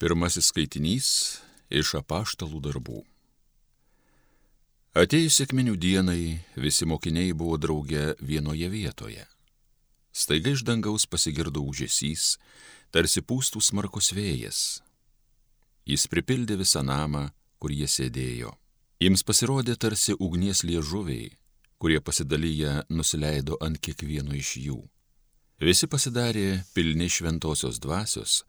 Pirmasis skaitinys iš apaštalų darbų. Atėjus sėkminių dienai visi mokiniai buvo drauge vienoje vietoje. Staiga iš dangaus pasigirdo užėsys, tarsi pūstų smarkus vėjas. Jis pripildė visą namą, kur jie sėdėjo. Jiems pasirodė tarsi ugnies liežuviai, kurie pasidalyję nusileido ant kiekvieno iš jų. Visi pasidarė pilni šventosios dvasios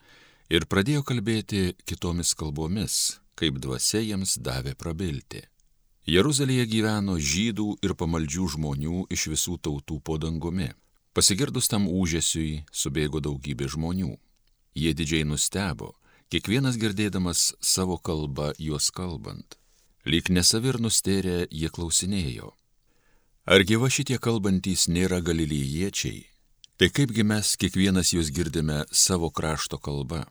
ir pradėjo kalbėti kitomis kalbomis, kaip dvasia jiems davė prabilti. Jeruzalėje gyveno žydų ir pamaldžių žmonių iš visų tautų po dangumi. Pasigirdus tam užėsiui subėgo daugybė žmonių. Jie didžiai nustebo, kiekvienas girdėdamas savo kalbą juos kalbant. Lyg nesavir nustėrę jie klausinėjo. Argi va šitie kalbantys nėra galilyjiečiai? Tai kaipgi mes kiekvienas jūs girdime savo krašto kalba?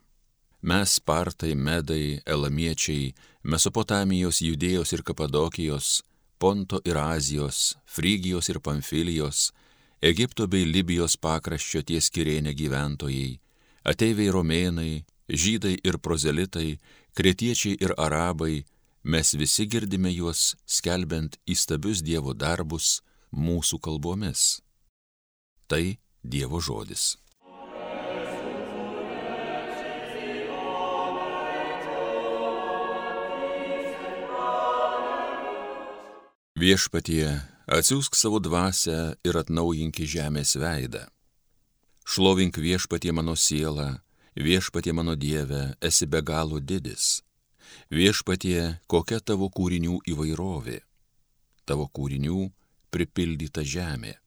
Mes, Spartai, Medai, Elamiečiai, Mesopotamijos, Judėjos ir Kapadokijos, Ponto ir Azijos, Frygijos ir Pamfilijos, Egipto bei Libijos pakraščio ties Kirėnė gyventojai, ateiviai romėnai, žydai ir prozelitai, kretiečiai ir arabai, mes visi girdime juos skelbiant įstabius Dievo darbus mūsų kalbomis. Tai Dievo žodis. Viešpatie, atsiųsk savo dvasę ir atnaujink žemės veidą. Šlovink viešpatie mano sielą, viešpatie mano Dieve, esi be galo didis. Viešpatie, kokia tavo kūrinių įvairovė. Tavo kūrinių pripildyta žemė.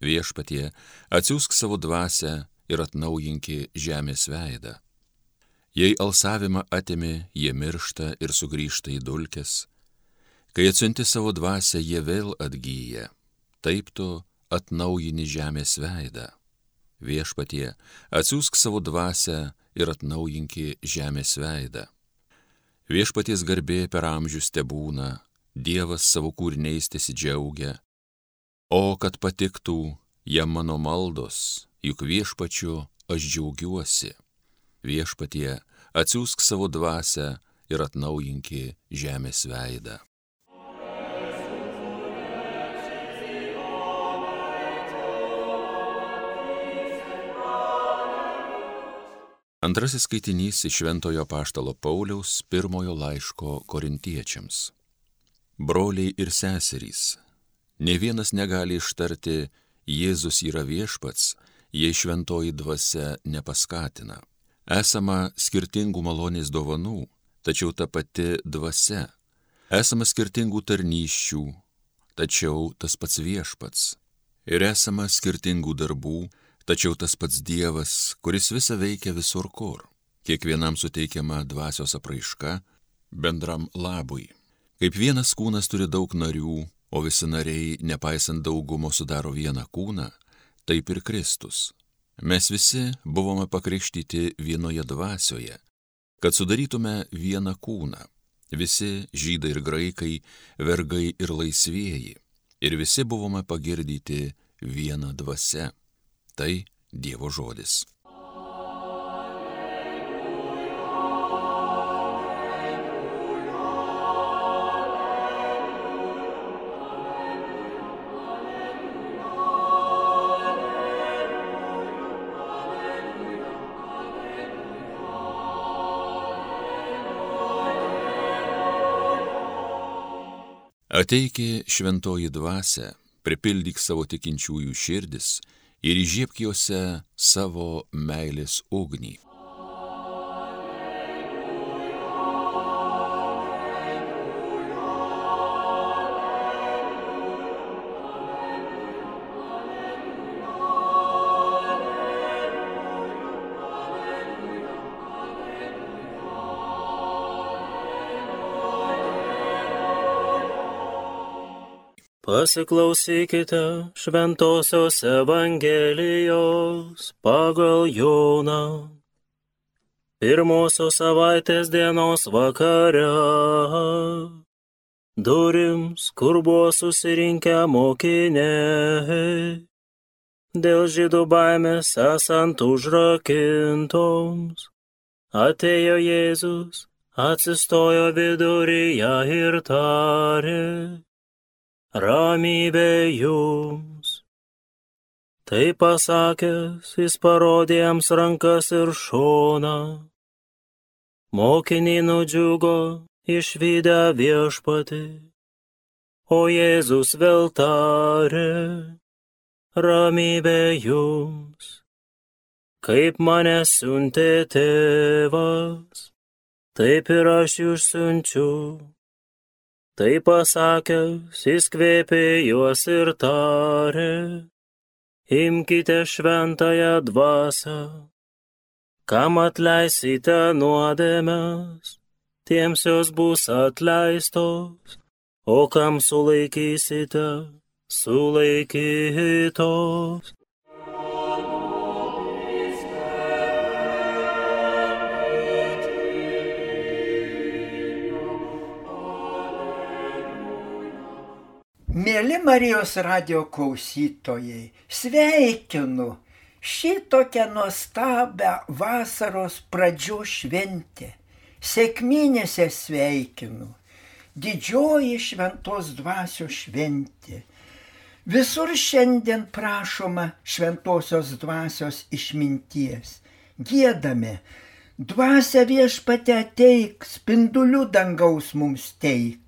Viešpatie, atsiųsk savo dvasę ir atnaujinki žemės veidą. Jei alsavimą atimi, jie miršta ir sugrįžta į dulkes, Kai atsiunti savo dvasę, jie vėl atgyja. Taip tu atnaujini žemės veidą. Viešpatie, atsiųsk savo dvasę ir atnaujinki žemės veidą. Viešpaties garbė per amžius tebūna, Dievas savo kūriniais tesidžiaugia. O kad patiktų jam mano maldos, juk viešpačiu aš džiaugiuosi. Viešpatie, atsiųsk savo dvasę ir atnaujinki žemės veidą. Antrasis skaitinys iš Šventojo Paštalo Pauliaus pirmojo laiško korintiečiams. Broliai ir seserys, ne vienas negali ištarti Jėzus yra viešpats, jei šventoji dvasia nepaskatina. Esama skirtingų malonės dovanų, tačiau ta pati dvasia. Esama skirtingų tarnyščių, tačiau tas pats viešpats. Ir esama skirtingų darbų, Tačiau tas pats Dievas, kuris visą veikia visur kur, kiekvienam suteikiama dvasios apraiška bendram labui. Kaip vienas kūnas turi daug narių, o visi nariai, nepaisant daugumo, sudaro vieną kūną, taip ir Kristus. Mes visi buvome pakrikštyti vienoje dvasioje, kad sudarytume vieną kūną. Visi žydai ir graikai, vergai ir laisvieji. Ir visi buvome pagirdyti vieną dvasę. Tai Dievo žodis. Ateiki šventoji dvasia, pripildyk savo tikinčiųjų širdis ir įžiebk juose savo meilės ugnį. Pasiklausykite Šventojios Evangelijos pagal Joną. Pirmosios savaitės dienos vakare. Durims, kur buvo susirinkę mokiniai. Dėl žydų baimės esant užrakintoms. Atėjo Jėzus, atsistojo viduryje ir tarė, ramybė jums. Tai pasakęs, jis parodė jiems rankas ir šoną. Mokiniai nudžiugo išvykę viešpatį, o Jėzus vėl tarė, ramybė jums kaip mane siuntė tėvas, taip ir aš jūs siunčiu. Tai pasakęs, jis kvėpė juos ir tarė, imkite šventąją dvasę, kam atleisite nuodėmes, tiems jos bus atleistos, o kam sulaikysite, sulaikytos. Mėly Marijos radio klausytojai, sveikinu šitokią nuostabią vasaros pradžio šventę. Sėkminėse sveikinu. Didžioji šventos dvasios šventė. Visur šiandien prašoma šventosios dvasios išminties. Gėdame, dvasia viešpate ateik, spindulių dangaus mums teik.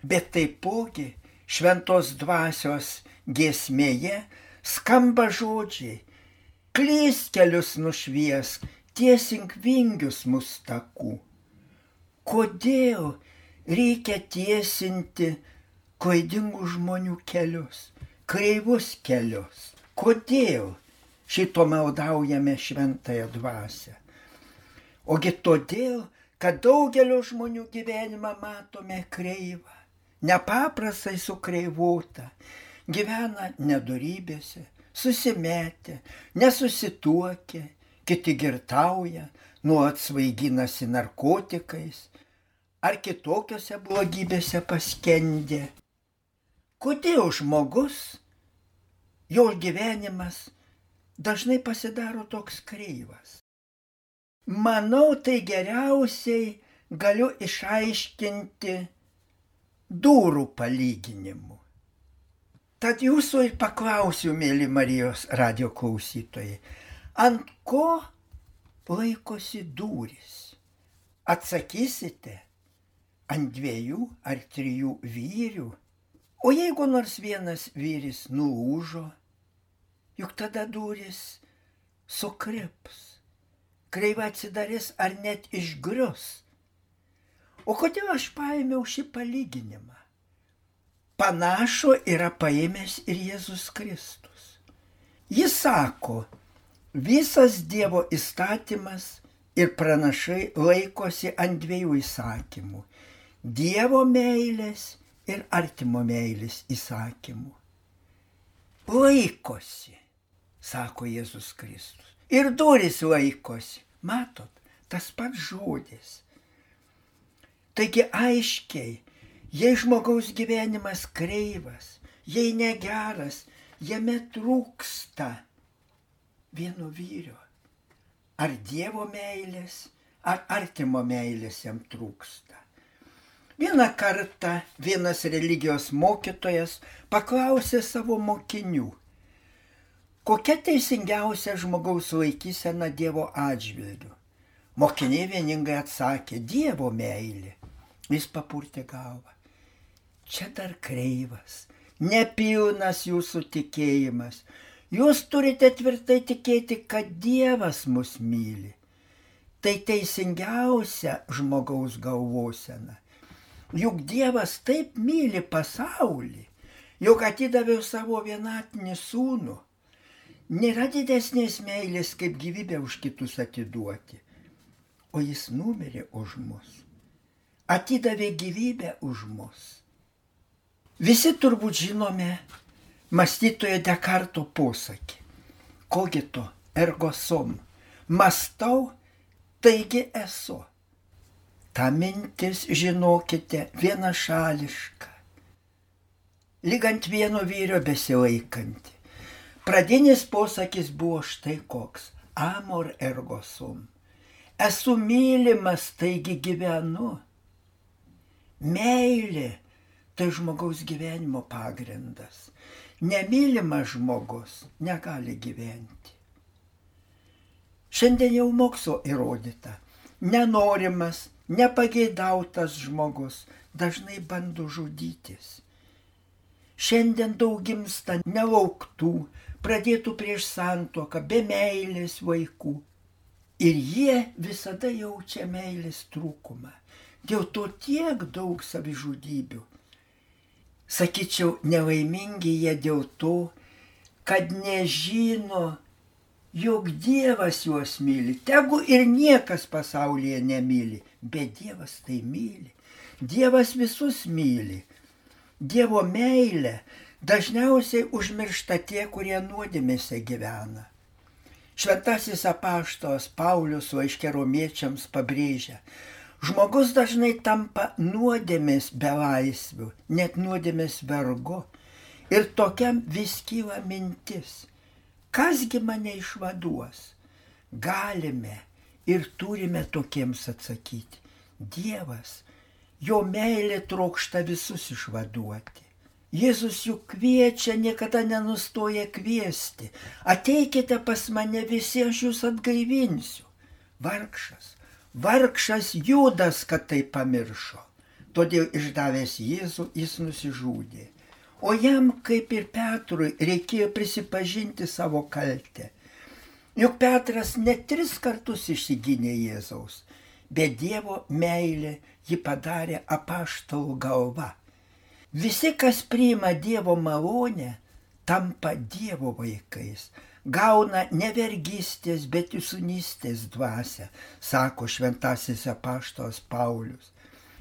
Bet taipogi šventos dvasios giesmėje skamba žodžiai, klys kelius nušvies, tiesink vingius mus takų. Kodėl reikia tiesinti klaidingų žmonių kelius, kreivus kelius? Kodėl šito maldaujame šventąją dvasę? Ogi todėl, kad daugelio žmonių gyvenimą matome kreivą nepaprastai sukreivuota, gyvena nedorybėse, susimetę, nesusituokę, kiti girtauja, nuolat svaiginasi narkotikais ar kitokiose blogybėse paskendė. Kodėl žmogus, jo gyvenimas dažnai pasidaro toks kreivas? Manau, tai geriausiai galiu išaiškinti durų palyginimu. Tad jūsų ir paklausiu, mėly Marijos radio klausytojai, ant ko laikosi durys? Atsakysite ant dviejų ar trijų vyrių, o jeigu nors vienas vyris nulūžo, juk tada durys sukrips, kreiva atsidarys ar net išgrius O kodėl aš paėmiau šį palyginimą? Panašu yra paėmęs ir Jėzus Kristus. Jis sako, visas Dievo įstatymas ir pranašai laikosi ant dviejų įsakymų - Dievo meilės ir artimo meilės įsakymų. Laikosi, sako Jėzus Kristus. Ir durys laikosi. Matot, tas pats žodis Taigi aiškiai, jei žmogaus gyvenimas kreivas, jei negeras, jame trūksta vieno vyrio. Ar Dievo meilės, ar artimo meilės jam trūksta. Vieną kartą vienas religijos mokytojas paklausė savo mokinių, kokia teisingiausia žmogaus laikysena Dievo atžvilgiu. Mokiniai vieningai atsakė - Dievo meilė. Jis papurtė galvą. Čia dar kreivas, nepilnas jūsų tikėjimas. Jūs turite tvirtai tikėti, kad Dievas mus myli. Tai teisingiausia žmogaus galvosena. Juk Dievas taip myli pasaulį, jog atidavė savo vienatinį sūnų. Nėra didesnės meilės, kaip gyvybę už kitus atiduoti. O jis numirė už mus atidavė gyvybę už mus. Visi turbūt žinome mąstytojo Dekarto posakį. Kogito ergosom. Mastau, taigi esu. Ta mintis, žinokite, vienašališka. Lyg ant vieno vyrio besilaikanti. Pradinis posakis buvo štai koks. Amor ergosom. Esu mylimas, taigi gyvenu. Meilė tai žmogaus gyvenimo pagrindas. Nemylimas žmogus negali gyventi. Šiandien jau mokslo įrodyta. Nenorimas, nepageidautas žmogus dažnai bando žudytis. Šiandien daug gimsta nelauktų, pradėtų prieš santuoką, be meilės vaikų. Ir jie visada jaučia meilės trūkumą. Dėl to tiek daug savižudybių. Sakyčiau, nelaimingi jie dėl to, kad nežino, jog Dievas juos myli. Tegu ir niekas pasaulyje nemyli, bet Dievas tai myli. Dievas visus myli. Dievo meilė dažniausiai užmiršta tie, kurie nuodėmėse gyvena. Šventasis apaštos Paulius laiškė romiečiams pabrėžia, žmogus dažnai tampa nuodėmės belaisvių, net nuodėmės vergu. Ir tokiam vis kyla mintis, kasgi mane išvaduos. Galime ir turime tokiems atsakyti. Dievas, jo meilė trokšta visus išvaduoti. Jėzus juk kviečia, niekada nenustoja kviesti. Ateikite pas mane visi, aš jūs atgaivinsiu. Vargšas, vargšas Judas, kad tai pamiršo. Todėl išdavęs Jėzų jis nusižudė. O jam, kaip ir Petrui, reikėjo prisipažinti savo kaltę. Juk Petras net tris kartus išsigynė Jėzaus, bet Dievo meilė jį padarė apaštalų galva. Visi, kas priima Dievo malonę, tampa Dievo vaikais, gauna ne vergystės, bet jūsunystės dvasę, sako šventasis apaštos Paulius.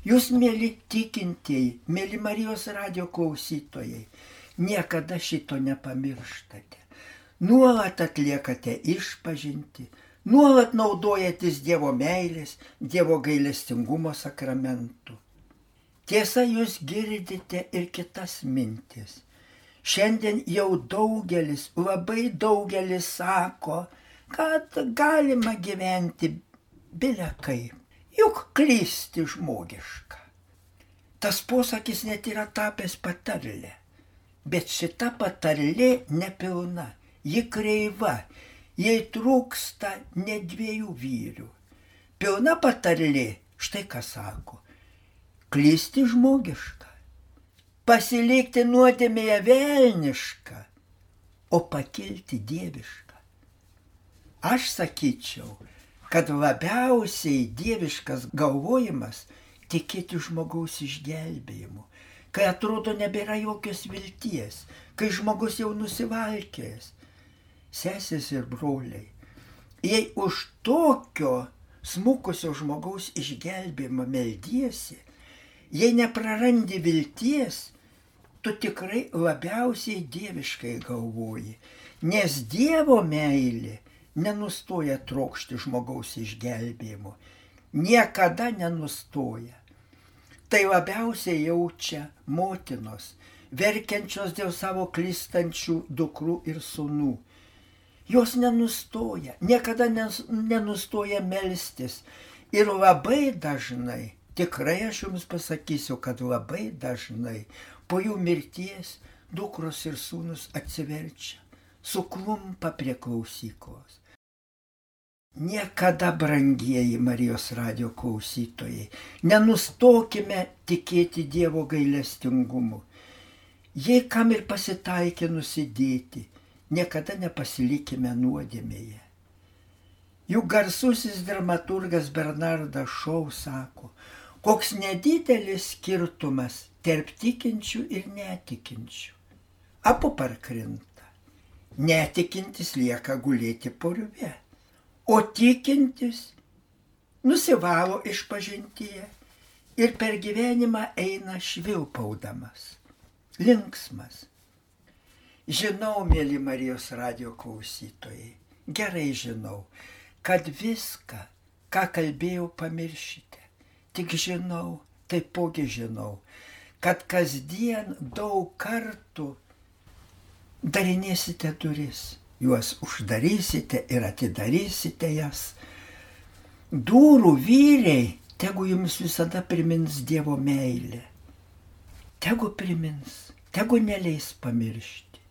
Jūs, mėly tikintieji, mėly Marijos radio klausytojai, niekada šito nepamirštate. Nuolat atliekate išpažinti, nuolat naudojatės Dievo meilės, Dievo gailestingumo sakramentu. Tiesa, jūs girdite ir kitas mintis. Šiandien jau daugelis, labai daugelis sako, kad galima gyventi bilia kaip. Juk klysti žmogiška. Tas posakis net yra tapęs patarlė. Bet šita patarlė nepilna, ji kreiva, jai trūksta ne dviejų vyrių. Pilna patarlė, štai ką sako klysti žmogiška, pasilikti nuodėmėje velniška, o pakilti dieviška. Aš sakyčiau, kad labiausiai dieviškas galvojimas tikėti žmogaus išgelbėjimu, kai atrodo nebėra jokios vilties, kai žmogus jau nusivalkėjęs. Sesės ir broliai, jei už tokio smukusio žmogaus išgelbėjimą meldiesi, Jei neprarandi vilties, tu tikrai labiausiai dieviškai galvoji, nes Dievo meilė nenustoja trokšti žmogaus išgelbėjimo, niekada nenustoja. Tai labiausiai jaučia motinos, verkiančios dėl savo klystančių dukrų ir sunų. Jos nenustoja, niekada nenustoja melstis ir labai dažnai Tikrai aš jums pasakysiu, kad labai dažnai po jų mirties dukros ir sūnus atsiverčia, suklumpa prie klausyklos. Niekada, brangieji Marijos radio klausytojai, nenustokime tikėti Dievo gailestingumu. Jei kam ir pasitaikė nusidėti, niekada nepasilikime nuodėmėje. Juk garsusis dramaturgas Bernardas Šau sako, koks nedidelis skirtumas tarp tikinčių ir netikinčių. Abu parkrinta. Netikintis lieka gulėti purve, o tikintis nusivalo iš pažintyje ir per gyvenimą eina švilpaudamas, linksmas. Žinau, mėly Marijos radio klausytojai, gerai žinau, kad viską, ką kalbėjau, pamiršite tik žinau, taipogi žinau, kad kasdien daug kartų darinėsite duris, juos uždarysite ir atidarysite jas. Durų vyriai, tegu jums visada primins Dievo meilę. Tegu primins, tegu neleis pamiršti.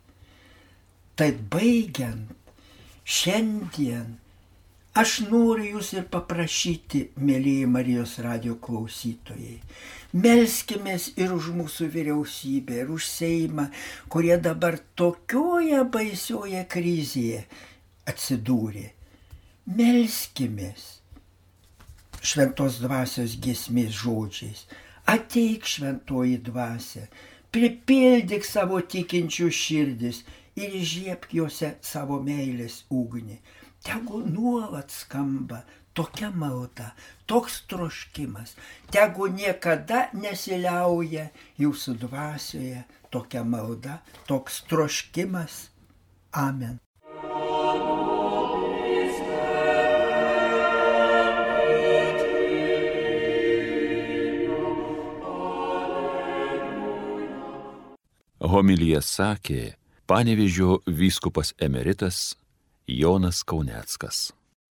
Tai baigiant, šiandien aš noriu jūs ir paprašyti, mėlyje Marijos radio klausytojai. Melskimės ir už mūsų vyriausybę, ir už Seimą, kurie dabar tokioje baisioje krizėje atsidūrė. Melskimės šventos dvasios gesmės žodžiais. Ateik šventoji dvasia, pripildyk savo tikinčių širdis ir žiepk juose savo meilės ugnį. Tegu nuolat skamba tokia malda, toks troškimas, tegu niekada nesiliauja jūsų dvasioje tokia malda, toks troškimas. Amen. Homilyje sakė Panevižio vyskupas emeritas Jonas Kauneckas.